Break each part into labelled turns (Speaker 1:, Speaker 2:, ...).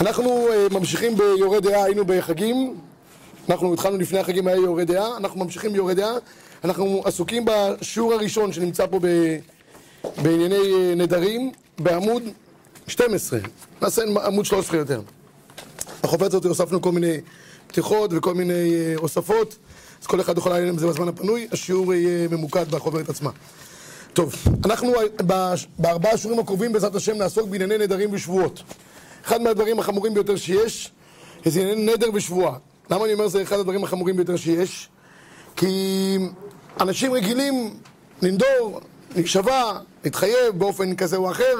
Speaker 1: אנחנו אה, ממשיכים ביורי דעה, היינו בחגים, אנחנו התחלנו לפני החגים היה יורי דעה, אנחנו ממשיכים ביורי דעה, אנחנו עסוקים בשיעור הראשון שנמצא פה ב... בענייני אה, נדרים, בעמוד 12, נעשה עמוד 13 יותר. החופץ הזאת הוספנו כל מיני פתיחות וכל מיני אה, הוספות, אז כל אחד יכול לעניין עם זה בזמן הפנוי, השיעור יהיה ממוקד בחוברת עצמה. טוב, אנחנו בארבעה שיעורים הקרובים בעזרת השם נעסוק בענייני נדרים ושבועות. אחד מהדברים החמורים ביותר שיש, זה נדר ושבועה. למה אני אומר זה אחד הדברים החמורים ביותר שיש? כי אנשים רגילים לנדור, להישבע, להתחייב באופן כזה או אחר,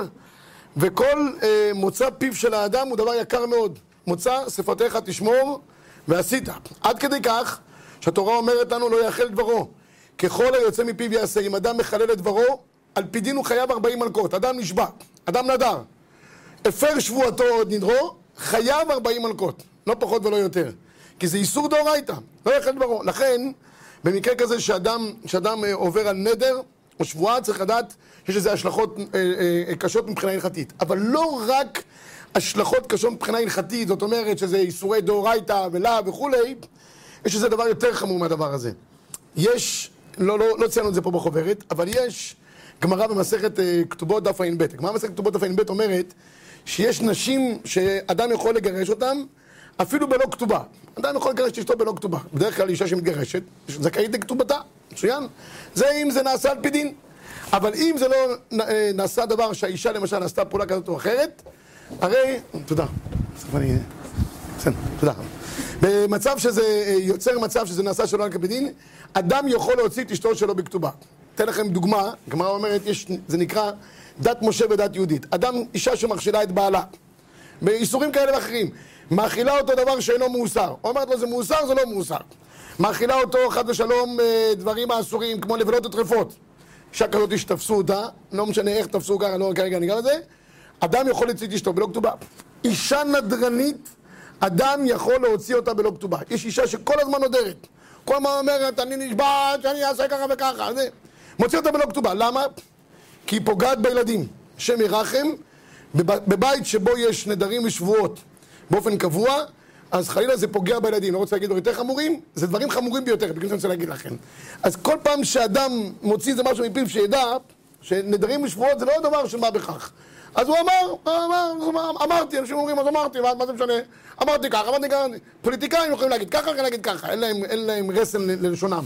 Speaker 1: וכל אה, מוצא פיו של האדם הוא דבר יקר מאוד. מוצא שפתיך תשמור ועשית. עד כדי כך שהתורה אומרת לנו לא יאכל דברו. ככל היוצא מפיו יעשה. אם אדם מחלל את דברו, על פי דין הוא חייב 40 מלקות. אדם נשבע, אדם נדר. הפר שבועתו עוד נדרו, חייב 40 מלקות. לא פחות ולא יותר. כי זה איסור דאורייתא, לא יאכל דברו. לכן, במקרה כזה שאדם, שאדם אה, עובר על נדר או שבועה, צריך לדעת שיש לזה השלכות אה, אה, קשות מבחינה הלכתית. אבל לא רק השלכות קשות מבחינה הלכתית, זאת אומרת שזה איסורי דאורייתא ולאו וכולי, יש איזה דבר יותר חמור מהדבר הזה. יש, לא, לא, לא ציינו את זה פה בחוברת, אבל יש גמרא במסכת אה, כתובות דף ע"ב. גמרא במסכת כתובות דף ע"ב אומרת שיש נשים שאדם יכול לגרש אותן אפילו בלא כתובה. אדם יכול לגרש את אשתו בלא כתובה. בדרך כלל אישה שמתגרשת, זכאית לכתובתה, מצוין. זה אם זה נעשה על פי דין. אבל אם זה לא אה, נעשה דבר שהאישה למשל עשתה פעולה כזאת או אחרת, הרי... תודה. בסוף אני... בסדר, תודה. במצב שזה אה, יוצר מצב שזה נעשה שלא על פי דין, אדם יכול להוציא את אשתו שלו בכתובה. אתן לכם דוגמה, הגמרא אומרת, יש, זה נקרא דת משה ודת יהודית. אדם, אישה שמכשילה את בעלה, באיסורים כאלה ואחרים, מאכילה אותו דבר שאינו מאוסר. אומרת לו זה מאוסר, זה לא מאוסר. מאכילה אותו חד ושלום אה, דברים האסורים, כמו לבלות הטרפות. אישה כזאת שתפסו אותה, לא משנה איך תפסו ככה, לא כרגע ניגע לזה, אדם יכול להוציא את אשתו בלא כתובה. אישה נדרנית, אדם יכול להוציא אותה בלא כתובה. יש אישה שכל הזמן נודרת. כל הזמן אומרת, אני נשבעת שאני אעשה ככה וככה. זה. מוציא אותה בלא כתובה. למה? כי היא פוגעת בילדים. השם ירחם, בב- בבית שבו יש נדרים ושבועות באופן קבוע, אז חלילה זה פוגע בילדים. לא רוצה להגיד דברים יותר חמורים, זה דברים חמורים ביותר, בגלל זה אני רוצה להגיד לכם. אז כל פעם שאדם מוציא איזה משהו מפיו שידע שנדרים ושבועות זה לא דבר של מה בכך. אז הוא אמר, אמר, אמר, אמרתי, אנשים אומרים, אז אמרתי, מה, זה משנה? אמרתי ככה, אמרתי ככה, פוליטיקאים יכולים להגיד ככה, יכולים להגיד ככה, אין להם, אין להם רסן ללשונם.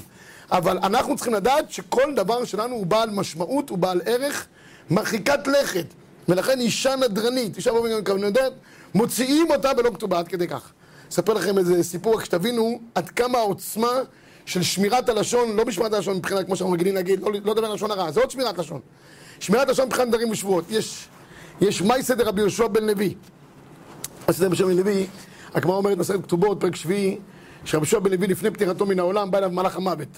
Speaker 1: אבל אנחנו צריכים לדעת שכל דבר שלנו הוא בעל משמעות, הוא בעל ערך, מרחיקת לכת. ולכן אישה נדרנית, אישה באופן כמובן, מוציאים אותה בלא כתובה, עד כדי כך. אספר לכם איזה סיפור, רק שתבינו עד כמה העוצמה של שמירת הלשון, לא בשמירת הלשון מבחינת, כמו שאנחנו רגילים להגיד, לא, לא לדבר לשון הרע, זה עוד שמירת לשון. שמירת לשון מבחינת נדרים ושבועות. יש, יש מאי סדר רבי יהושע בן לוי. מאי סדר בשם בן לוי, הגמרא אומרת מסכת כתובות, פרק שביעי, שרבי יהושע בן לוי לפני פטירתו מן העולם, בא אליו מלאך המוות.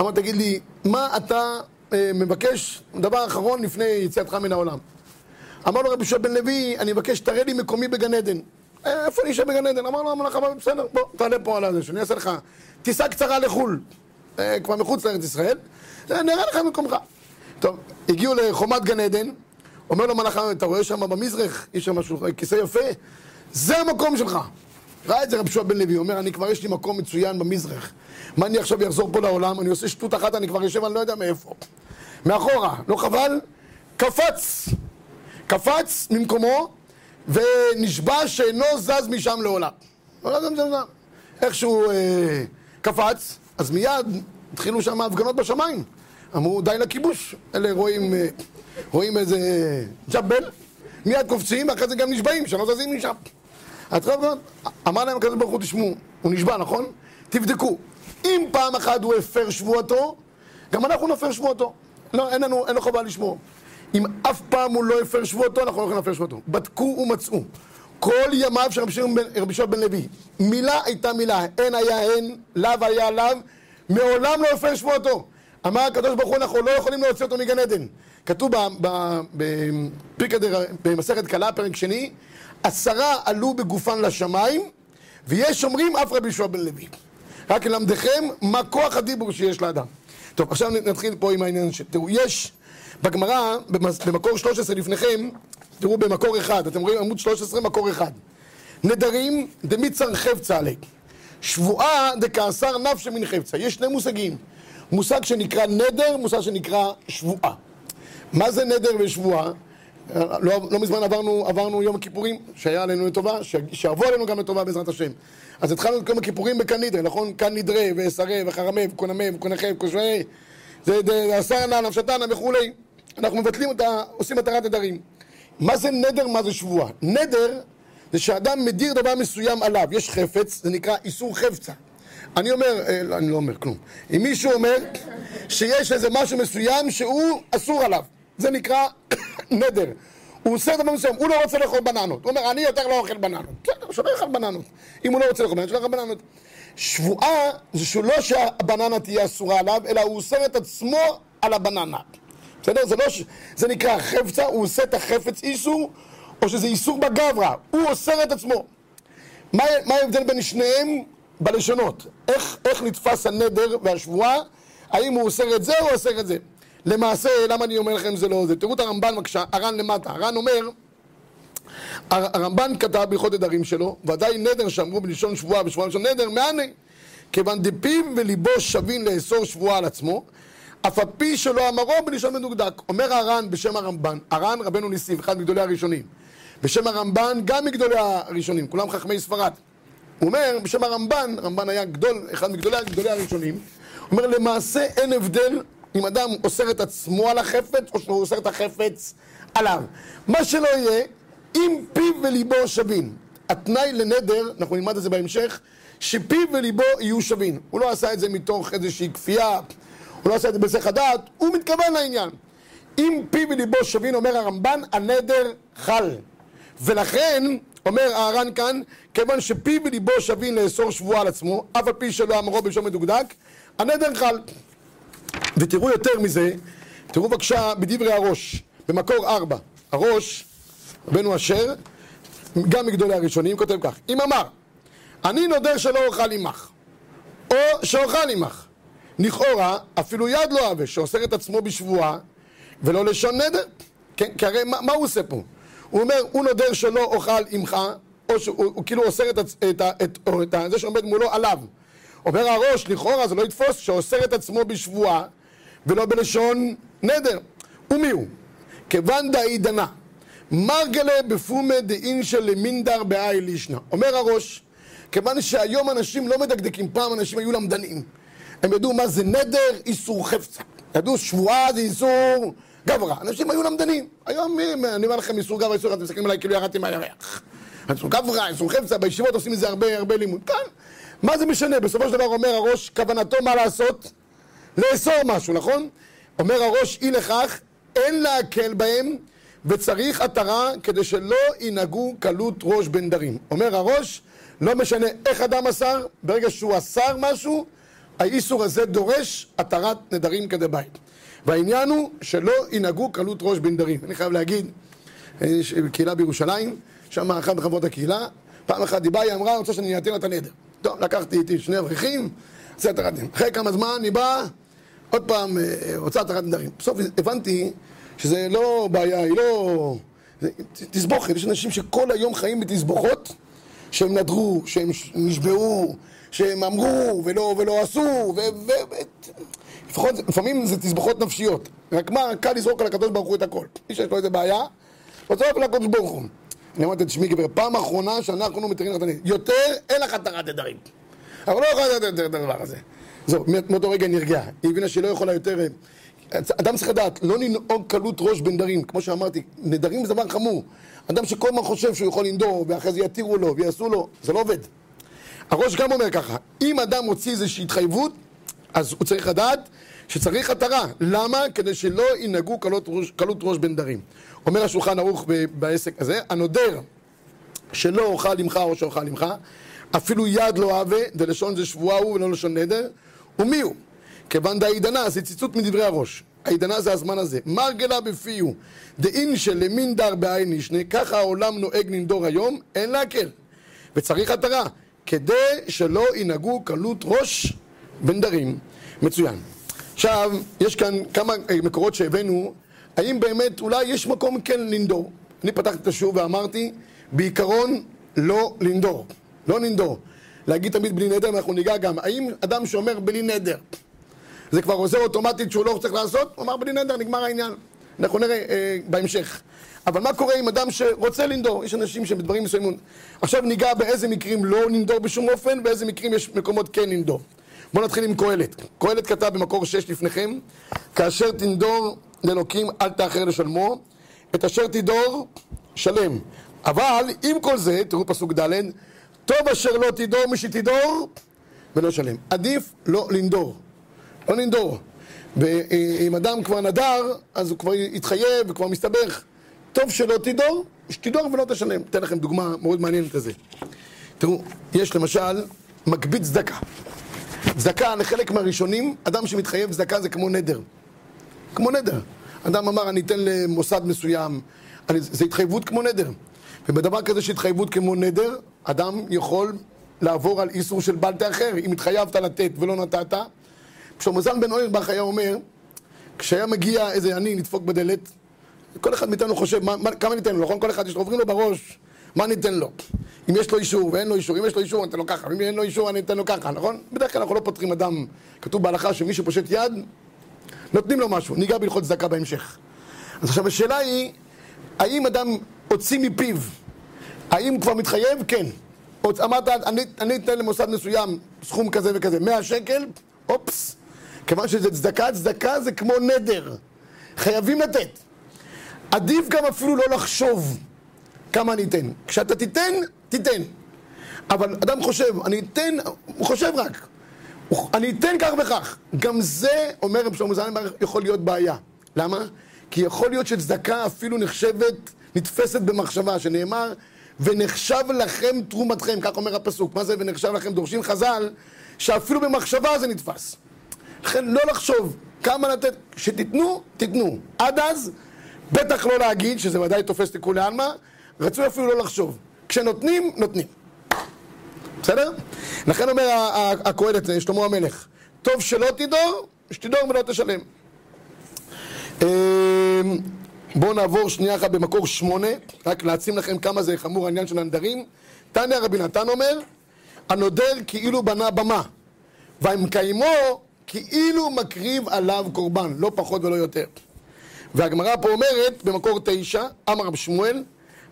Speaker 1: אמר, תגיד לי, מה אתה אה, מבקש, דבר אחרון לפני יציאתך מן העולם? אמר לו רבי יהושע בן לוי, אני מבקש שתראה לי מקומי בגן עדן. "אה, איפה אני אשב בגן עדן? אמר לו המלאך המוות, בסדר, בוא, תעלה פה על הזה, שאני אעשה לך טיסה קצרה לחו"ל, אה, כבר מחוץ לארץ ישראל, אה, נראה לך מקומך. טוב, הגיעו לחומת גן עדן, אומר לו מלאך המוות, אתה רואה שם במזרח, יש שם משהו, כיסא יפה, זה המקום שלך. ראה את זה רבי יהושע בן לוי, אומר, אני כבר יש לי מקום מצוין במזרח. מה אני עכשיו אחזור פה לעולם, אני עושה שטות אחת, אני כבר יושב, אני לא יודע מאיפה. מאחורה, לא חבל? קפץ. קפץ ממקומו ונשבע שאינו זז משם לעולם. לא זז משם לעולם. איכשהו אה, קפץ, אז מיד התחילו שם הפגנות בשמיים. אמרו די לכיבוש. אלה רואים, אה, רואים איזה ג'בל, מיד קופצים, ואחרי זה גם נשבעים, שלא זזים משם. אמר להם הקדוש ברוך הוא, תשמעו, הוא נשבע, נכון? תבדקו. אם פעם אחת הוא הפר שבועתו, גם אנחנו נפר שבועתו. לא, אין לנו, אין לו חובה לשמור. אם אף פעם הוא לא הפר שבועתו, אנחנו לא יכולים להפר שבועתו. בדקו ומצאו. כל ימיו של רבי שמעון בן- לוי, מילה הייתה מילה, הן היה הן, לאו היה לאו, מעולם לא הפר שבועתו. אמר הקדוש ברוך הוא, אנחנו לא יכולים להוציא אותו מגן עדן. כתוב ב- ב- בפרקא דר- במסכת קלה, פרק שני, עשרה עלו בגופן לשמיים, ויש אומרים אף רבי יהושע בן לוי. רק ללמדכם מה כוח הדיבור שיש לאדם. טוב, עכשיו נתחיל פה עם העניין ש... תראו, יש בגמרא, במקור 13 לפניכם, תראו במקור אחד, אתם רואים עמוד 13, מקור אחד. נדרים דמיצר חפצה עלי. שבועה דקעשר נפשי מן חפצה. יש שני מושגים. מושג שנקרא נדר, מושג שנקרא שבועה. מה זה נדר ושבועה? לא, לא מזמן עברנו, עברנו יום הכיפורים, שהיה עלינו לטובה, שיבוא עלינו גם לטובה בעזרת השם. אז התחלנו את יום הכיפורים בכאן נדרי, נכון? כאן נדרי, ואסרה, וחרמה, וקונמה, וקונחה, וקושרה, זה עשרנה, נפשתנה וכולי. אנחנו מבטלים אותה, עושים מטרת נדרים. מה זה נדר, מה זה שבועה? נדר זה שאדם מדיר דבר מסוים עליו, יש חפץ, זה נקרא איסור חפצה. אני אומר, אה, לא, אני לא אומר כלום. אם מישהו אומר שיש איזה משהו מסוים שהוא אסור עליו, זה נקרא נדר. הוא עושה דבר מסוים, הוא לא רוצה לאכול בננות. הוא אומר, אני יותר לא אוכל בננות. בסדר, שלא יאכל בננות. אם הוא לא רוצה לאכול בננות, שלא יאכל בננות. שבועה זה שלא שהבננה תהיה אסורה עליו, אלא הוא אוסר את עצמו על הבננה. בסדר? זה לא ש... זה נקרא חפצה, הוא עושה את החפץ איסור, או שזה איסור בגברא, הוא אוסר את עצמו. מה, מה ההבדל בין שניהם בלשונות? איך, איך נתפס הנדר והשבועה? האם הוא אוסר את זה או אוסר את זה? למעשה, למה אני אומר לכם זה לא זה? תראו את הרמב"ן בבקשה, הר"ן למטה. הר"ן אומר, הרמב"ן כתב בהלכות נדרים שלו, ודאי נדר שאמרו בלשון שבועה בשבועה בלשון נדר, מענה. כיוון דפיו וליבו שווין לאסור שבועה על עצמו, אף על פי שלא אמרו בלשון מדוקדק. אומר הר"ן בשם הרמב"ן, הר"ן רבנו ניסים, אחד מגדולי הראשונים. בשם הרמב"ן, גם מגדולי הראשונים, כולם חכמי ספרד. הוא אומר, בשם הרמב"ן, הרמב"ן היה גדול, אחד מגדולי גדולי הראשונים, הוא אומר, למעשה אין הבדל אם אדם אוסר את עצמו על החפץ, או שהוא אוסר את החפץ עליו. מה שלא יהיה, אם פיו וליבו שווים. התנאי לנדר, אנחנו נלמד את זה בהמשך, שפיו וליבו יהיו שווים. הוא לא עשה את זה מתוך איזושהי כפייה, הוא לא עשה את זה בהיסח הדעת, הוא מתכוון לעניין. אם פיו וליבו שווים, אומר הרמב"ן, הנדר חל. ולכן, אומר אהרן כאן, כיוון שפיו וליבו שווים לאסור שבועה על עצמו, אף על פי שלא אמרו בלשון מדוקדק, הנדר חל. ותראו יותר מזה, תראו בבקשה בדברי הראש, במקור ארבע. הראש, רבנו אשר, גם מגדולי הראשונים, כותב כך: אם אמר, אני נודר שלא אוכל עמך, או שאוכל עמך, לכאורה, אפילו יד לא אהבה, שאוסר את עצמו בשבועה, ולא לשון נדר. כן, כי הרי מה, מה הוא עושה פה? הוא אומר, הוא נודר שלא אוכל עמך, או שהוא הוא, כאילו אוסר את, את, את, את, את, את זה שעומד מולו עליו. אומר הראש, לכאורה זה לא יתפוס, שאוסר את עצמו בשבועה, ולא בלשון נדר. ומי הוא? כיוון דאי דנה, מרגלה בפומה דאין של למינדר באי לישנה. אומר הראש, כיוון שהיום אנשים לא מדקדקים, פעם אנשים היו למדנים. הם ידעו מה זה נדר, איסור חפצה. ידעו שבועה זה איסור גברא. אנשים היו למדנים. היום, אני אומר לכם, איסור גברא, איסור, אתם מסתכלים עליי כאילו ירדתי מהירח. איסור גברא, איסור חפצה, בישיבות עושים מזה הרבה הרבה לימוד. כאן, מה זה משנה? בסופו של דבר אומר הראש, כוונתו מה לעשות? לאסור משהו, נכון? אומר הראש, אי לכך, אין להקל בהם, וצריך עטרה כדי שלא ינהגו קלות ראש בין דרים. אומר הראש, לא משנה איך אדם אסר, ברגע שהוא אסר משהו, האיסור הזה דורש עטרת נדרים כדבית. והעניין הוא שלא ינהגו קלות ראש בין דרים. אני חייב להגיד, יש קהילה בירושלים, שם אחת מחברות הקהילה, פעם אחת דיבה, היא אמרה, רוצה שאני אתן לה את הנדר. טוב, לקחתי איתי שני אברכים, עושה את הרדים. אחרי כמה זמן היא באה, עוד פעם, אה, רוצה את נדרים. בסוף הבנתי שזה לא בעיה, היא לא... תסבוכת, יש אנשים שכל היום חיים בתסבוכות שהם נדרו, שהם נשבעו, שהם אמרו ולא, ולא עשו, ו... ו... לפחות, לפעמים זה תסבוכות נפשיות. רק מה, קל לזרוק על הקדוש ברוך הוא את הכל. מי שיש לו איזה בעיה, על הקדוש ברוך הוא. אני אמרתי, תשמעי גבר, פעם אחרונה שאנחנו מתירים את הנדרים. יותר, אין לך התרת נדרים. אבל לא יכולה יותר את הדבר הזה. זהו, מאותו רגע נרגעה. היא הבינה שהיא לא יכולה יותר... אדם צריך לדעת, לא לנהוג קלות ראש בנדרים, כמו שאמרתי, נדרים זה דבר חמור. אדם שכל הזמן חושב שהוא יכול לנדור, ואחרי זה יתירו לו ויעשו לו, זה לא עובד. הראש גם אומר ככה, אם אדם מוציא איזושהי התחייבות, אז הוא צריך לדעת שצריך התרה. למה? כדי שלא ינהגו קלות ראש, קלות ראש בנדרים. אומר השולחן ערוך בעסק הזה, הנודר שלא אוכל עמך או שאוכל עמך, אפילו יד לא אהבה, דלשון זה שבועה הוא ולא לשון נדר, ומי הוא? כיוון דעידנה, זה ציטוט מדברי הראש. העידנה זה הזמן הזה. מרגלה בפיהו, דאין שלמין דר בעין נשנה, ככה העולם נוהג לנדור היום, אין להקל. וצריך התרה, כדי שלא ינהגו קלות ראש בנדרים. מצוין. עכשיו, יש כאן כמה מקורות שהבאנו, האם באמת, אולי יש מקום כן לנדור. אני פתחתי את השיעור ואמרתי, בעיקרון, לא לנדור. לא לנדור. להגיד תמיד בלי נדר, ואנחנו ניגע גם. האם אדם שאומר בלי נדר, זה כבר עוזר אוטומטית שהוא לא צריך לעשות? הוא אמר בלי נדר, נגמר העניין. אנחנו נראה אה, בהמשך. אבל מה קורה עם אדם שרוצה לנדור? יש אנשים שבדברים מסוימים... עכשיו ניגע באיזה מקרים לא לנדור בשום אופן, באיזה מקרים יש מקומות כן לנדור. בואו נתחיל עם קהלת. קהלת כתב במקור שש לפניכם, כאשר תנדור לאלוקים אל תאחר לשלמו, את אשר תדור שלם. אבל עם כל זה, תראו פסוק ד', טוב אשר לא תדור מי שתדור ולא שלם. עדיף לא לנדור. לא לנדור. ואם אדם כבר נדר, אז הוא כבר התחייב וכבר מסתבך. טוב שלא תדור, שתדור ולא תשלם. אתן לכם דוגמה מאוד מעניינת לזה. תראו, יש למשל מקביד צדקה. צדקה לחלק מהראשונים, אדם שמתחייב צדקה זה כמו נדר. כמו נדר. אדם אמר, אני אתן למוסד מסוים, אני, זה התחייבות כמו נדר. ובדבר כזה שהתחייבות כמו נדר, אדם יכול לעבור על איסור של בל תאחר. אם התחייבת לתת ולא נתת, זלמן בן אוירבך היה אומר, כשהיה מגיע איזה עני לדפוק בדלת, כל אחד מאיתנו חושב, מה, מה, כמה ניתן לו, נכון? כל אחד יש לו, עוברים לו בראש, מה ניתן לו? אם יש לו אישור ואין לו אישור, אם יש לו אישור אני אתן לו ככה, ואם אין לו אישור אני אתן לו ככה, נכון? בדרך כלל אנחנו לא פותחים אדם, כתוב בהלכה שמי שפושט יד, נותנים לו משהו, ניגע בהלכות צדקה בהמשך. אז עכשיו השאלה היא, האם אדם הוציא מפיו, האם כבר מתחייב? כן. אמרת, אני, אני אתן למוסד מסוים סכום כזה וכזה, 100 שקל, אופס, כיוון שזה צדקה, צדקה זה כמו נדר, חייבים לתת. עדיף גם אפילו לא לחשוב כמה אני אתן. כשאתה תיתן, תיתן. אבל אדם חושב, אני אתן, הוא חושב רק. אני אתן כך וכך. גם זה, אומר רב שלמה זלמן, יכול להיות בעיה. למה? כי יכול להיות שצדקה אפילו נחשבת, נתפסת במחשבה, שנאמר, ונחשב לכם תרומתכם, כך אומר הפסוק. מה זה ונחשב לכם? דורשים חז"ל, שאפילו במחשבה זה נתפס. לכן לא לחשוב כמה לתת, שתיתנו, תיתנו. עד אז, בטח לא להגיד, שזה ודאי תופס לכולי עלמא, רצוי אפילו לא לחשוב. כשנותנים, נותנים. בסדר? לכן אומר הקהלת, שלמה המלך, טוב שלא תדור, שתדור ולא תשלם. אמ, בואו נעבור שנייה אחת במקור שמונה, רק להעצים לכם כמה זה חמור העניין של הנדרים. תניא רבי נתן אומר, הנודר כאילו בנה במה, והמקיימו כאילו מקריב עליו קורבן, לא פחות ולא יותר. והגמרא פה אומרת, במקור תשע, אמר רב שמואל,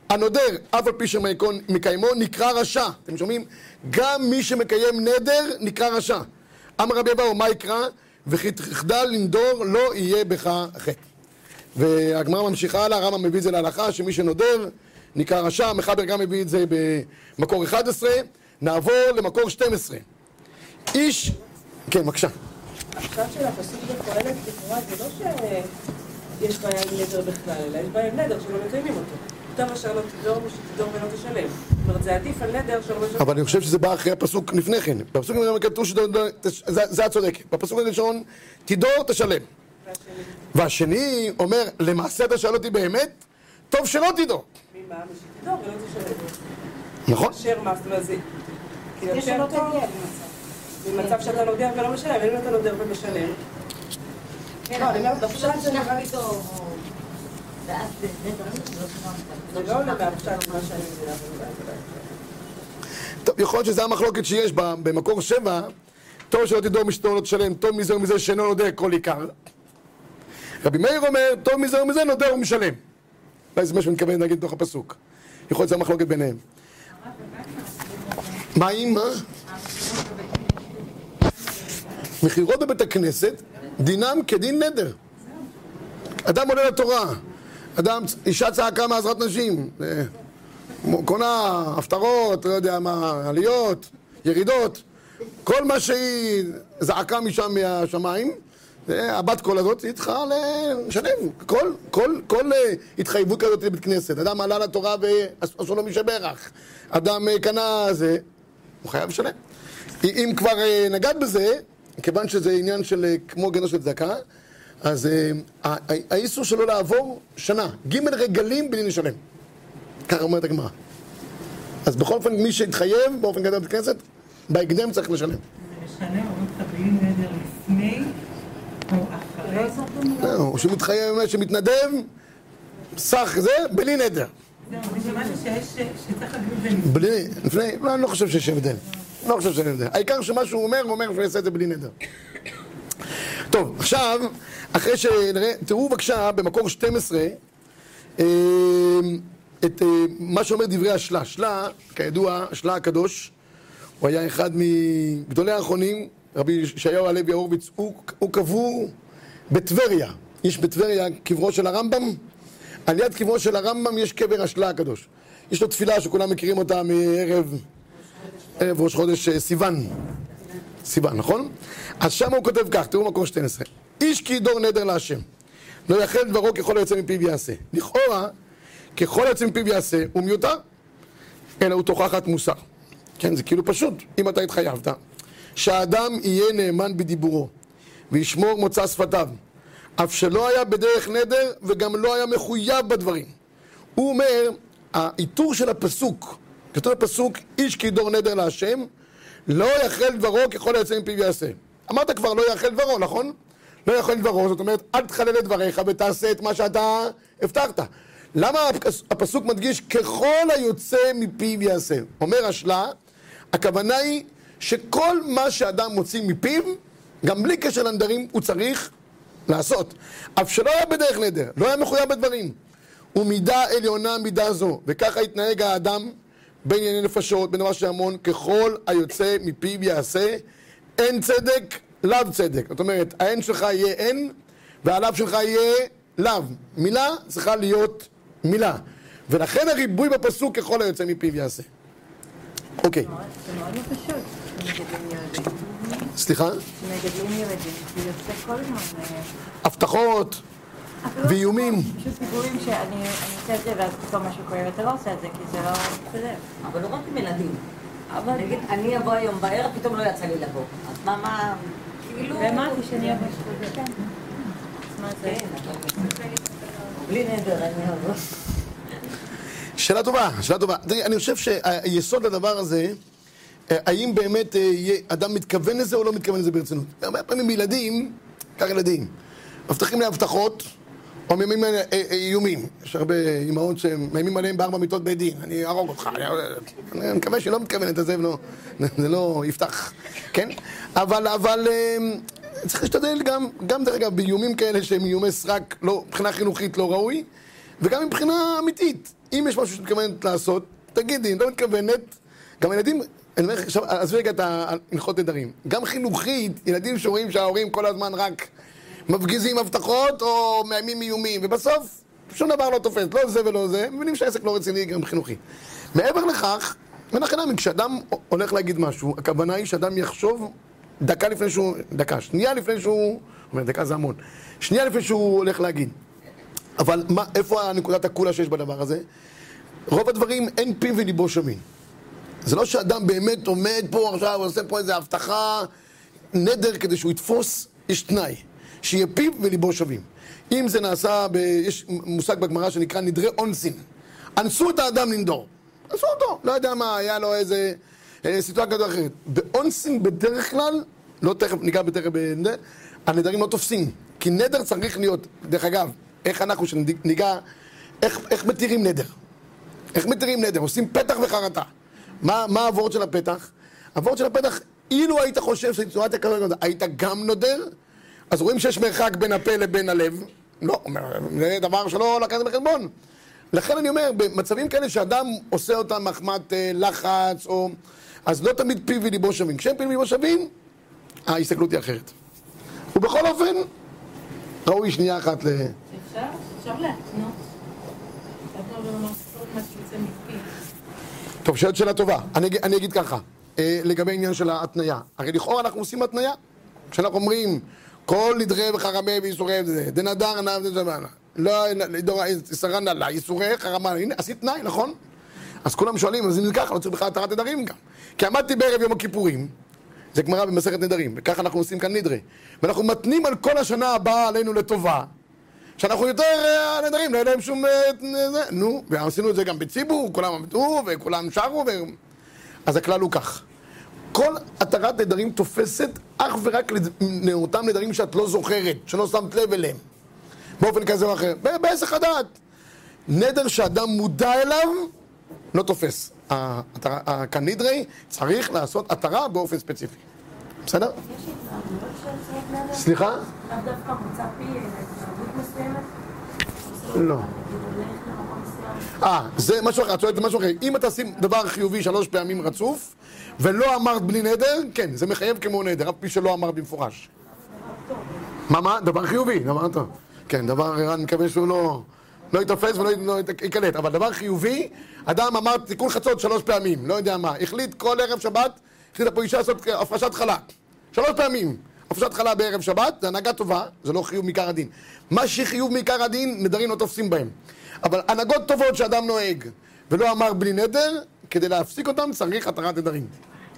Speaker 1: הנודר, אף על פי שמקיימו, נקרא רשע. אתם שומעים? גם מי שמקיים נדר, נקרא רשע. אמר רבי אבאו, מה יקרא? וכי תחדל לנדור, לא יהיה בך חטא. והגמרא ממשיכה הלאה, הרמב"ם מביא את זה להלכה, שמי שנודר, נקרא רשע. מחבר גם מביא את זה במקור 11. נעבור למקור 12. איש... כן, בבקשה.
Speaker 2: עכשיו של הפסוק בקהלת, לכאורה זה לא שיש בעיה עם נדר בכלל, אלא יש בעיה עם נדר שלא מקיימים אותו. טוב אשר לא תדור ושתדור ולא תשלם. זאת אומרת, זה עדיף על נדר שלא משלם.
Speaker 1: אבל אני חושב שזה בא אחרי הפסוק לפני כן. בפסוק גם כתוב שזה את צודקת. בפסוק הראשון, תדור, תשלם. והשני אומר, למעשה אתה שואל אותי באמת, טוב שלא תדור.
Speaker 2: ממה? משתדור ולא תשלם.
Speaker 1: נכון.
Speaker 2: אשר מה, זאת אומרת, זה... כי שלא תגיע למצב. במצב שאתה נודר ולא משלם, אם אתה נודר ומשלם. כן, לא, אני אומרת, בפשט זה נראה לי טוב. זה.
Speaker 1: טוב, יכול להיות שזו המחלוקת שיש במקור שבע, טוב שלא תדור משתור לא תשלם, טוב מזה ומזה שאינו נודר כל עיקר. רבי מאיר אומר, טוב מזה ומזה נודר ומשלם. אולי זה מה שאני מתכוון להגיד בתוך הפסוק. יכול להיות שזו המחלוקת ביניהם. מה עם מה? מכירות בבית הכנסת, דינם כדין נדר. אדם עולה לתורה, אדם, אישה צעקה מעזרת נשים, אה, קונה הפטרות, לא יודע מה, עליות, ירידות, כל מה שהיא זעקה משם מהשמיים, אה, הבת קול הזאת, היא צריכה לשלם. כל, כל, כל אה, התחייבות כזאת לבית כנסת. אדם עלה לתורה ועשו לו משברך. אדם קנה זה, הוא חייב לשלם. אם כבר נגעת בזה, כיוון שזה עניין של כמו גדר של צדקה, אז האיסור שלו לעבור שנה, ג' רגלים בלי לשלם. ככה אומרת הגמרא. אז בכל אופן, מי שהתחייב באופן גדול בבית כנסת, בהקדם צריך לשלם.
Speaker 3: משנה, אומרים נדר לפני או אחרי?
Speaker 1: זהו, שמתחייב, שמתנדב, סך זה, בלי נדר. בלי, לפני, לא, אני לא חושב שיש הבדל. לא חושב שיש הבדל. העיקר שמה שהוא אומר, הוא אומר שהוא יעשה את זה בלי נדר. טוב, עכשיו, אחרי שנראה, תראו בבקשה במקור 12, אה, את אה, מה שאומר דברי השלה. שלה, כידוע, השלה הקדוש, הוא היה אחד מגדולי האחרונים, רבי ישעיהו הלוי הורוביץ, הוא, הוא קבור בטבריה. איש בטבריה, קברו של הרמב"ם. על יד קברו של הרמב"ם יש קבר השלה הקדוש. יש לו תפילה שכולם מכירים אותה מערב ערב ראש חודש אה, סיוון. סיוון, נכון? אז שם הוא כותב כך, תראו מקום 12. איש כי ידור נדר להשם. לא יחל דברו ככל היוצא מפיו יעשה. לכאורה, ככל היוצא מפיו יעשה, הוא מיותר. אלא הוא תוכחת מוסר. כן, זה כאילו פשוט, אם אתה התחייבת, שהאדם יהיה נאמן בדיבורו, וישמור מוצא שפתיו, אף שלא היה בדרך נדר, וגם לא היה מחויב בדברים. הוא אומר, העיטור של הפסוק, כתוב בפסוק, איש כי ידור נדר להשם, לא יחל דברו ככל היוצא מפיו יעשה. אמרת כבר, לא יחל דברו, נכון? לא יחל דברו, זאת אומרת, אל תחלל את דבריך ותעשה את מה שאתה הבטחת. למה הפס- הפסוק מדגיש ככל היוצא מפיו יעשה? אומר השלה, הכוונה היא שכל מה שאדם מוציא מפיו, גם בלי קשר לנדרים, הוא צריך לעשות. אף שלא היה בדרך נדר, לא היה מחויב בדברים. ומידה עליונה מידה זו, וככה התנהג האדם בענייני נפשות, בדבר של המון, ככל היוצא מפיו יעשה, אין צדק, לאו צדק. זאת אומרת, האין שלך יהיה אין, והלאו שלך יהיה לאו. מילה צריכה להיות מילה. ולכן הריבוי בפסוק ככל היוצא מפיו יעשה. אוקיי,
Speaker 4: זה מאוד לא פשוט, מגדלים ילדים.
Speaker 1: סליחה?
Speaker 4: מגדלים ילדים, זה יוצא כל הזמן. אה,
Speaker 1: הבטחות ואיומים.
Speaker 4: פשוט דיבורים שאני אני עושה את זה ואז פתאום משהו קורה ואתה לא עושה את זה כי זה לא מסתדר.
Speaker 5: אבל לא רק עם ילדים.
Speaker 4: אבל
Speaker 5: נגיד, אני אבוא היום בערב, פתאום לא יצא לי לבוא. אז מה, מה, כאילו...
Speaker 4: ואמרתי שאני אבוא. כן. זה?
Speaker 5: כן. בלי נדר, אני אבוא.
Speaker 1: שאלה טובה, שאלה טובה. תראי, אני חושב שהיסוד לדבר הזה, אה, האם באמת אה, אדם מתכוון לזה או לא מתכוון לזה ברצינות. הרבה פעמים ילדים, קח ילדים, מבטיחים להם הבטחות, או עליה- אה, אה, איומים. יש הרבה אימהות שמאיימים עליהם בארבע מיטות בית דין, אני אהרוג אותך. אני- אני מקווה שהיא לא מתכוונת לזה ולא, זה לא יפתח, כן? אבל, אבל אה, צריך להשתדל גם, גם דרך אגב, באיומים כאלה שהם איומי סרק, לא, מבחינה חינוכית לא ראוי, וגם מבחינה אמיתית. אם יש משהו שאת מתכוונת לעשות, תגידי, אם לא מתכוונת, גם ילדים, אני אומר לך, עכשיו, עזבי רגע את ההלכות נדרים. גם חינוכית, ילדים שרואים שההורים כל הזמן רק מפגיזים הבטחות או מאיימים איומים, ובסוף שום דבר לא תופס, לא זה ולא זה, מבינים שהעסק לא רציני גם חינוכי. מעבר לכך, הכי נמי, כשאדם הולך להגיד משהו, הכוונה היא שאדם יחשוב דקה לפני שהוא, דקה, שנייה לפני שהוא, אומר דקה זה המון, שנייה לפני שהוא הולך להגיד. אבל מה, איפה הנקודת הקולה שיש בדבר הזה? רוב הדברים אין פיו וליבו שווים. זה לא שאדם באמת עומד פה עכשיו, עושה פה איזה הבטחה, נדר כדי שהוא יתפוס, יש תנאי, שיהיה פיו וליבו שווים. אם זה נעשה, ב... יש מושג בגמרא שנקרא נדרי אונסין. אנסו את האדם לנדור. אנסו אותו, לא יודע מה, היה לו איזה אה, סיטואציה כזו אחרת. באונסין בדרך כלל, לא תכף ניגע בתכף בנדר, הנדרים לא תופסים. כי נדר צריך להיות, דרך אגב, איך אנחנו שניגע, איך, איך מתירים נדר? איך מתירים נדר? עושים פתח וחרטה. מה, מה הוורד של הפתח? הוורד של הפתח, אילו היית חושב שסיטואציה כזאת, היית גם נודר, אז רואים שיש מרחק בין הפה לבין הלב. לא, זה דבר שלא לקחת בחשבון. לכן אני אומר, במצבים כאלה שאדם עושה אותם מחמת אה, לחץ, או... אז לא תמיד פיו וליבו שווים. כשהם פיו וליבו שווים, ההסתכלות היא אחרת. ובכל אופן, ראוי שנייה אחת ל...
Speaker 3: אפשר? אפשר להתנות. שיוצא מפי.
Speaker 1: טוב, שואלת שאלה טובה. אני, אני אגיד ככה, אה, לגבי עניין של ההתניה. הרי לכאורה אנחנו עושים התניה. כשאנחנו אומרים, כל נדרי וחרמי ואיסורי זה, דנדר נא ודזמנה. לא, יסרן לה, איסורי חרמה. הנה, עשית תנאי, נכון? אז כולם שואלים, אז אם זה ככה, לא צריך בכלל התרת נדרים גם. כי עמדתי בערב יום הכיפורים, זה גמרא במסכת נדרים, וככה אנחנו עושים כאן נדרי. ואנחנו מתנים על כל השנה הבאה עלינו לטובה, שאנחנו יותר אה, הנדרים, לא יהיה להם שום... אה. נו, ועשינו את זה גם בציבור, כולם עמדו וכולם שרו, ו... אז הכלל הוא כך. כל התרת נדרים תופסת אך ורק לאותם נדרים שאת לא זוכרת, שלא שמת לב אליהם, באופן כזה או אחר, בהיסח הדעת. נדר שאדם מודע אליו, לא תופס. הכנדרי צריך לעשות התרה באופן ספציפי. בסדר? סליחה? לא. אה, זה משהו אחר, את שואלת משהו אחר. אם אתה שים דבר חיובי שלוש פעמים רצוף, ולא אמרת בלי נדר, כן, זה מחייב כמו נדר, אף פי שלא אמרת במפורש. מה, מה? דבר חיובי, דבר טוב. כן, דבר, אני מקווה שהוא לא... לא ייתפס ולא לא ייקלט, אבל דבר חיובי, אדם אמר תיקון חצות שלוש פעמים, לא יודע מה, החליט כל ערב שבת, החליטה פה אישה לעשות הפרשת חלה, שלוש פעמים, הפרשת חלה בערב שבת, זה הנהגה טובה, זה לא חיוב מעיקר הדין. מה שחיוב מעיקר הדין, נדרים לא תופסים בהם. אבל הנהגות טובות שאדם נוהג, ולא אמר בלי נדר, כדי להפסיק אותם צריך התרת נדרים.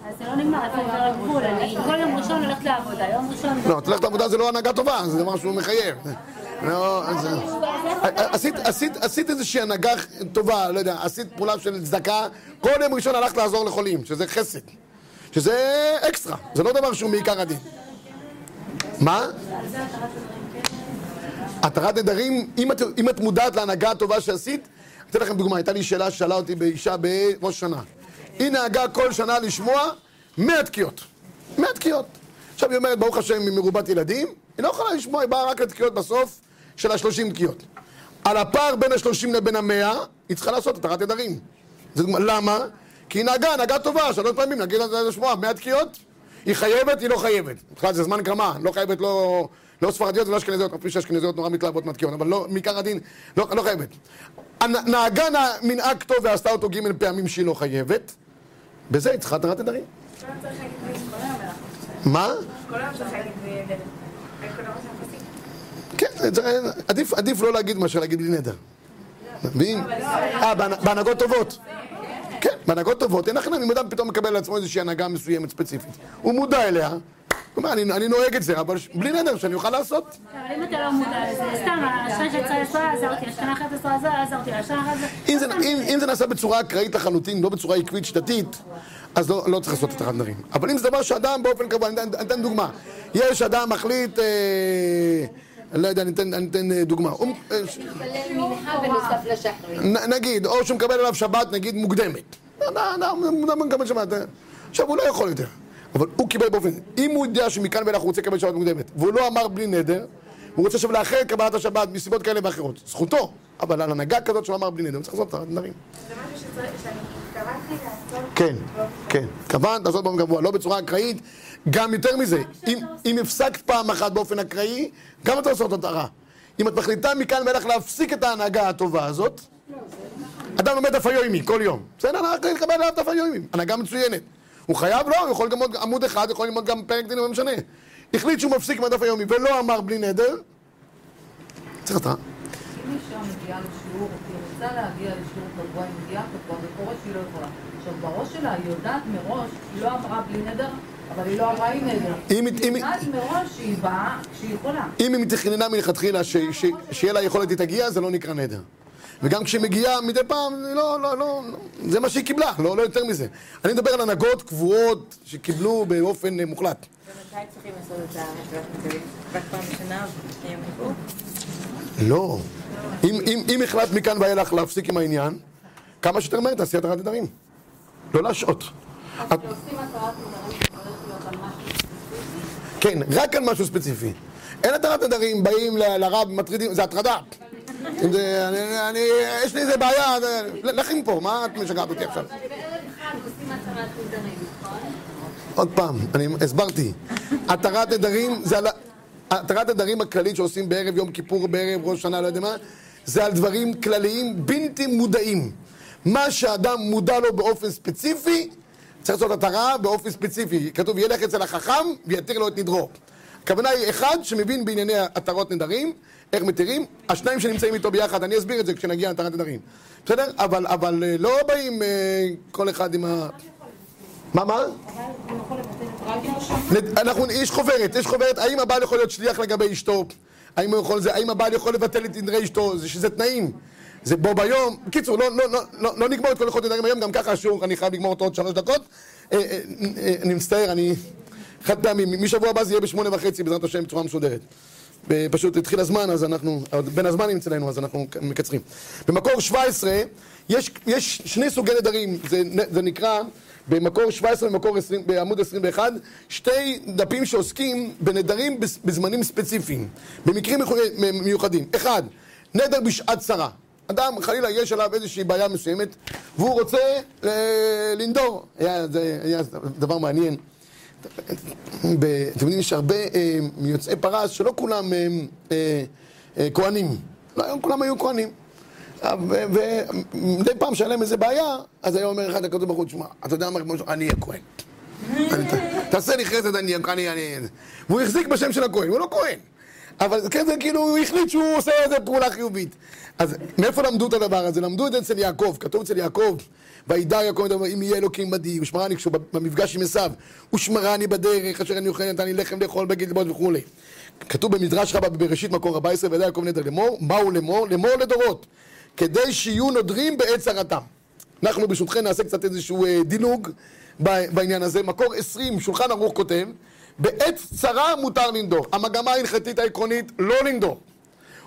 Speaker 3: אז זה לא נגמר, איפה עובר הגבול? אני כל יום ראשון הולכת לעבודה, יום ראשון...
Speaker 1: לא, תלכת לעבודה זה לא הנהגה טובה, זה שהוא מחייב. לא. עשית, איזושהי הנהגה טובה, לא יודע, עשית פעולה של צדקה, כל יום ראשון הלכת לעזור לחולים, שזה חסד. שזה אקסטרה, זה לא דבר שהוא מעיקר הדין. מה? התרת נדרים, את, אם את מודעת להנהגה הטובה שעשית, אתן לכם דוגמה, הייתה לי שאלה ששאלה אותי באישה בראש שנה. היא נהגה כל שנה לשמוע 100 תקיעות. 100 תקיעות. עכשיו היא אומרת, ברוך השם, היא מרובת ילדים, היא לא יכולה לשמוע, היא באה רק לתקיעות בסוף של ה-30 תקיעות. על הפער בין ה-30 לבין ה-100, היא צריכה לעשות התרת דוגמה- למה? כי היא נהגה, נהגה טובה, שלוש פעמים, נגיד לשמוע 100 תקיעות, היא חייבת, היא לא חייבת. בכלל זה זמן קרמה, לא חייבת, לא, לא ספרדיות ולא אשכנזיות, אפילו שאשכנזיות נורא מתלהבות מהתקיעות, אבל לא, מעיקר הדין, לא, לא חייבת. נהגה נה- מנהג טוב ועשתה אותו ג' פעמים שהיא לא חייבת, בזה היא צריכה התרת נדרים. מה?
Speaker 2: כל היום צריך להגיד?
Speaker 1: כן, עדיף, עדיף לא להגיד מאשר להגיד בלי נדר. מבין? אה, בהנ- בהנהגות טובות. כן, בהנהגות טובות. אין לכם, אם אדם פתאום מקבל על עצמו איזושהי הנהגה מסוימת ספציפית. הוא מודע אליה, אומר, אני, אני נוהג את זה, אבל בלי נדר, שאני אוכל לעשות.
Speaker 3: אבל אם אתה לא מודע לזה, סתם, השנה שיצאה עשרה עזרתי, השנה אחרת עזרה, עזרתי, השנה אחרת...
Speaker 1: אם זה, נעשה בצורה אקראית לחלוטין, לא בצורה עקבית שיטתית, אז לא, לא צריך לעשות את הנדרים. אבל אם זה דבר שאדם באופן קבוע, אני אתן- דוגמה. יש אדם מחליט, אה, אני לא יודע, אני אתן, אה, דוגמה. הוא, אה, נגיד, או שהוא מקבל עליו שבת, נגיד, מוקדמת. לא, לא, לא, הוא מקבל שבת. אה. עכשיו, הוא לא יכול יותר. אבל הוא קיבל באופן... אם הוא יודע שמכאן ואילך הוא רוצה לקבל שבת מוקדמת, והוא לא אמר בלי נדר, הוא רוצה עכשיו לאחר קבלת השבת מסיבות כאלה ואחרות. זכותו. אבל על הנהגה כזאת שהוא אמר בלי נדר, הוא צריך לעשות את הדברים.
Speaker 2: זה משהו שצריך- שאני התכוונתי לעשות.
Speaker 1: כן, כן. התכוונת לעשות באופן קבוע, לא בצורה אקראית. גם יותר מזה, אם, אם הפסקת פעם אחת באופן אקראי, גם אתה עושה אותו הרע. אם את מחליטה מכאן ואילך להפסיק את ההנהגה הטובה הזאת, אדם לומד דף היומי כל יום. בסדר, אנחנו לקבל עליו דף היומי. הנהגה מצוינת. הוא חייב? לא, הוא יכול גם ללמוד עמוד אחד, יכול ללמוד גם פרק דין, לא משנה. החליט שהוא מפסיק מהדף היומי ולא אמר בלי נדר, צריך התראה.
Speaker 6: אם אישה מגיעה לשיעור, היא רוצה להגיע לשיעור קבוע, היא מגיעה קבוע, וקורה שהיא לא יכולה. עכשיו, בראש שלה היא יודעת מראש, היא לא אמרה בלי נדר, אבל היא לא אמרה עם נדר. היא יודעת מראש שהיא באה, שהיא יכולה.
Speaker 1: אם היא תכננה מלכתחילה שיהיה לה יכולת היא תגיע, זה לא נקרא נדר. וגם כשהיא מגיעה מדי פעם, לא, לא, לא, זה מה שהיא קיבלה, לא, לא יותר מזה. אני מדבר על הנהגות קבועות שקיבלו באופן אה, מוחלט.
Speaker 4: ומתי צריכים לעשות את נדרים? רק פעם בשנה?
Speaker 1: לא. אם, אם, אם החלטת מכאן ואילך להפסיק עם העניין, כמה שיותר מהר תעשי התרת נדרים. לא להשעות. את-
Speaker 7: כשעושים התרת נדרים זה צריך להיות על משהו ספציפי.
Speaker 1: כן, רק על משהו ספציפי. אין התרת נדרים, באים לרב, מטרידים, זה הטרדה. אם זה, אני, אני, יש לי איזה בעיה, לכי מפה, מה את משגעת אותי עכשיו?
Speaker 7: בערב אחד עושים התרת נדרים, נכון?
Speaker 1: עוד פעם, אני הסברתי. התרת נדרים זה על... התרת נדרים הכללית שעושים בערב יום כיפור, בערב ראש שנה, לא יודע מה, זה על דברים כלליים בלתי מודעים. מה שאדם מודע לו באופן ספציפי, צריך לעשות התרה באופן ספציפי. כתוב, ילך אצל החכם ויתיר לו את נדרו. הכוונה היא אחד שמבין בענייני התרות נדרים, איך מתירים, השניים שנמצאים איתו ביחד, אני אסביר את זה כשנגיע להתרת נדרים. בסדר? אבל, אבל אה, לא באים אה, כל אחד עם ה... מה, מה? אנחנו, יש חוברת, יש חוברת, האם הבעל יכול להיות שליח לגבי אשתו? האם, הוא יכול, זה, האם הבעל יכול לבטל את נדרי אשתו? זה שזה תנאים. זה בו ביום. בקיצור, לא, לא, לא, לא, לא נגמור את כל הלכות נדרים היום, גם ככה השיעור, אני חייב לגמור אותו עוד שלוש דקות. אה, אה, אה, אני מצטער, אני... חד פעמי, משבוע הבא זה יהיה בשמונה וחצי, בעזרת השם, בצורה מסודרת. פשוט התחיל הזמן, אז אנחנו, בין הזמנים אצלנו, אז אנחנו מקצרים. במקור 17, יש, יש שני סוגי נדרים, זה, זה נקרא במקור 17 במקור 20, בעמוד 21, שתי דפים שעוסקים בנדרים בז- בזמנים ספציפיים, במקרים מיוחד- מיוחדים. אחד, נדר בשעת צרה. אדם, חלילה, יש עליו איזושהי בעיה מסוימת, והוא רוצה אה, לנדור. היה, זה היה דבר מעניין. אתם יודעים, יש הרבה אה, מיוצאי פרס שלא כולם אה, אה, אה, כהנים. לא, היום כולם היו כהנים. אה, ומדי פעם שהיה להם איזה בעיה, אז היה אומר אחד הקדוש ברוך הוא, תשמע, אתה יודע מה, אני אהיה כהן. תעשה לי חסד, אני אהיה אני, אני... והוא החזיק בשם של הכהן, הוא לא כהן. אבל כן, זה כאילו, הוא החליט שהוא עושה איזה פעולה חיובית. אז מאיפה למדו את הדבר הזה? למדו את זה אצל יעקב, כתוב אצל יעקב, וידע יעקב, אם יהיה אלוקים עדי, ושמרני, כשהוא במפגש עם עשיו, ושמרני בדרך, אשר אני אוכל, נתן לי לחם לאכול בגיל ללמוד וכולי. כתוב במדרש רבה בבראשית מקור 14, וידע יעקב נדר לאמור, מהו לאמור? לאמור לדורות, כדי שיהיו נודרים בעת צרתם. אנחנו ברשותכם נעשה קצת איזשהו אה, דילוג בעניין הזה. מקור 20, שולחן ערוך כותב, בעת צרה מותר לנדור. המגמה ההלכתית העקרונית לא לנדור.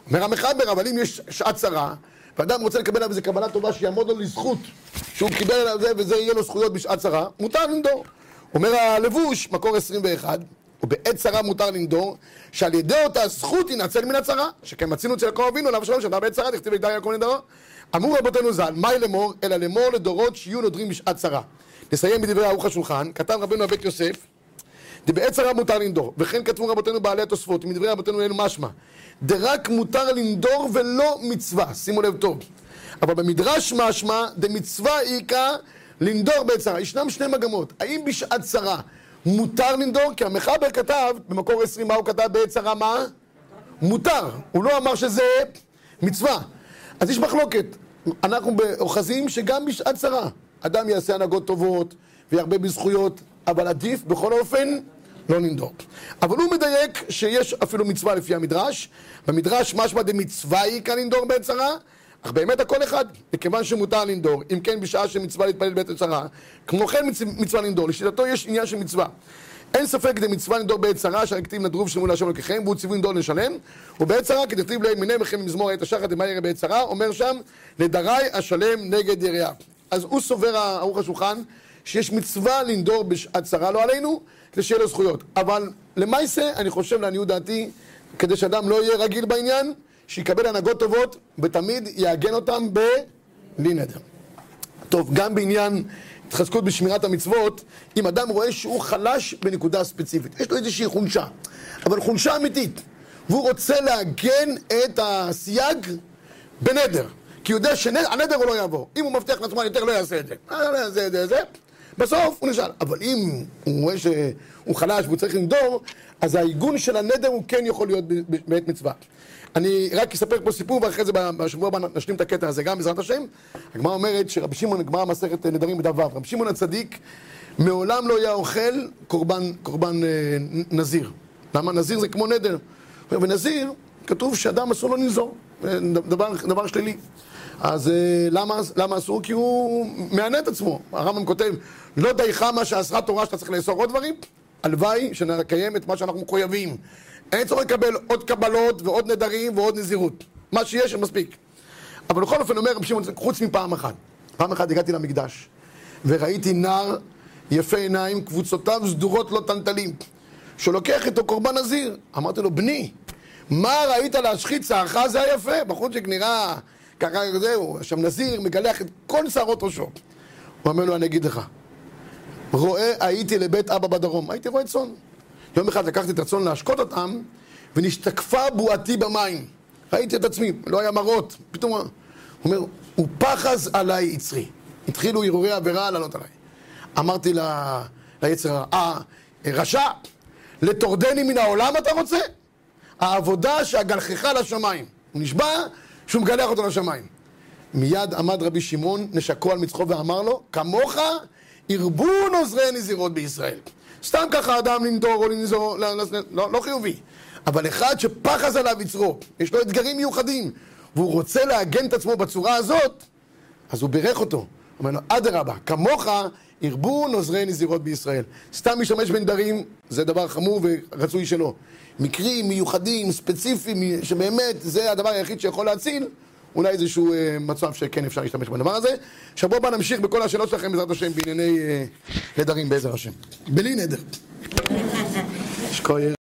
Speaker 1: אומר המחבר, אבל אם יש שעת צרה, ואדם רוצה לקבל עליו איזה קבלה טובה שיעמוד לו לזכות, שהוא קיבל עליו זה וזה יהיה לו זכויות בשעת צרה, מותר לנדור. אומר הלבוש, מקור 21, ובעת צרה מותר לנדור, שעל ידי אותה זכות ינצל מן הצרה, שכן מצינו אצל יעקב אבינו, עליו השלום, שאתה בעת צרה, תכתיב לידי יעקב נדרו. אמרו רבותינו ז"ל, מהי לאמור? אלא לאמור לדורות שיהיו נודרים בשעת צרה. נסיים בדברי ערוך השולחן, כתב רבנו הבית יוסף, דבעת צרה מותר לנדור, וכן כתבו רבותינו בעלי התוספות, מדברי רבותינו אלו משמע, דרק מותר לנדור ולא מצווה, שימו לב טוב. אבל במדרש משמע, דמצווה איכא לנדור בעת. ישנם שני מגמות, האם בשעת צרה מותר לנדור? כי המחבר כתב, במקור 20, מה הוא כתב בעת צרה מה? מותר, הוא לא אמר שזה מצווה. אז יש מחלוקת. אנחנו אוחזים שגם בשעת צרה אדם יעשה הנהגות טובות וירבה בזכויות, אבל עדיף בכל אופן לא לנדור. אבל הוא מדייק שיש אפילו מצווה לפי המדרש. במדרש משמע דמצווה היא כאן לנדור בעת צרה, אך באמת הכל אחד, מכיוון שמותר לנדור, אם כן בשעה שמצווה להתפלל בעת צרה, כמו כן מצ- מצווה לנדור, לשיטתו יש עניין של מצווה. אין ספק דמצווה לנדור בעת צרה, שהכתיב נדרו ושלמו להשם אלוקיכם, והוא ציווי לנדור לשלם, ובעת צרה כדכתיב להם מנה מכם מזמור עת השחת דמה ירא בעת צרה, אומר שם, נדרי אשלם נגד יריעה. אז הוא סובר ערוך השולחן, שיש מצווה לנדור בשעת צרה, לא עלינו, כדי שיהיה לו זכויות. אבל למעשה, אני חושב לעניות דעתי, כדי שאדם לא יהיה רגיל בעניין, שיקבל הנהגות טובות, ותמיד יעגן אותם בלי נדר. טוב, גם בעניין התחזקות בשמירת המצוות, אם אדם רואה שהוא חלש בנקודה ספציפית, יש לו איזושהי חולשה, אבל חולשה אמיתית, והוא רוצה לעגן את הסייג בנדר, כי הוא יודע שהנדר הוא לא יעבור. אם הוא מבטיח לעצמו, אני יותר לא אעשה את זה. אה, לא, זה, זה, זה. בסוף הוא נשאל. אבל אם הוא רואה שהוא חלש והוא צריך לנדור, אז העיגון של הנדר הוא כן יכול להיות בעת מצווה. אני רק אספר פה סיפור ואחרי זה בשבוע הבא נשלים את הקטע הזה גם בעזרת השם. הגמרא אומרת שרבי שמעון, גמרא מסכת נדרים בדף ו', רבי שמעון הצדיק מעולם לא היה אוכל קורבן, קורבן אה, נזיר. למה? נזיר זה כמו נדר. ונזיר, כתוב שאדם אסור לו לנזור, אה, דבר, דבר שלילי. אז אה, למה, למה אסור? כי הוא מענה את עצמו. הרמב"ם כותב, לא דייך מה שאסרה תורה שאתה צריך לאסור עוד דברים, הלוואי שנקיים את מה שאנחנו מחויבים. אין צורך לקבל עוד קבלות ועוד נדרים ועוד נזירות. מה שיש, מספיק. אבל בכל אופן אומר רבי שמעון, חוץ מפעם אחת. פעם אחת הגעתי למקדש, וראיתי נער יפה עיניים, קבוצותיו סדורות לא טלטלים, שלוקח איתו קורבן נזיר. אמרתי לו, בני, מה ראית להשחית שערך זה היפה? בחורצ'יק נראה ככה זהו, שם נזיר, מגלח את כל שערות ראשו. הוא אומר לו, אני אגיד לך, רואה הייתי לבית אבא בדרום, הייתי רואה צאן. יום אחד לקחתי את הצאן להשקות אותם, ונשתקפה בועתי במים. ראיתי את עצמי, לא היה מראות, פתאום הוא אומר, הוא פחז עליי יצרי. התחילו הרהורי עבירה לעלות עליי. אמרתי ל- ליצר אה, רשע, לטורדני מן העולם אתה רוצה? העבודה שאגלחך לשמיים. הוא נשבע שהוא מגלח אותו לשמיים. מיד עמד רבי שמעון, נשקו על מצחו ואמר לו, כמוך ירבו נוזרי נזירות בישראל. סתם ככה אדם לנדור או לנזור, לא, לא, לא, לא חיובי. אבל אחד שפחז עליו יצרו, יש לו אתגרים מיוחדים, והוא רוצה לעגן את עצמו בצורה הזאת, אז הוא בירך אותו. אומר לו, אדרבה, כמוך ירבו נוזרי נזירות בישראל. סתם להשתמש בנדרים, זה דבר חמור ורצוי שלא. מקרים מיוחדים, ספציפיים, שבאמת זה הדבר היחיד שיכול להציל, אולי איזשהו אה, מצב שכן אפשר להשתמש בדבר הזה. שבוע הבא נמשיך בכל השאלות שלכם בעזרת השם בענייני אה, נדרים בעזר השם. בלי נדר.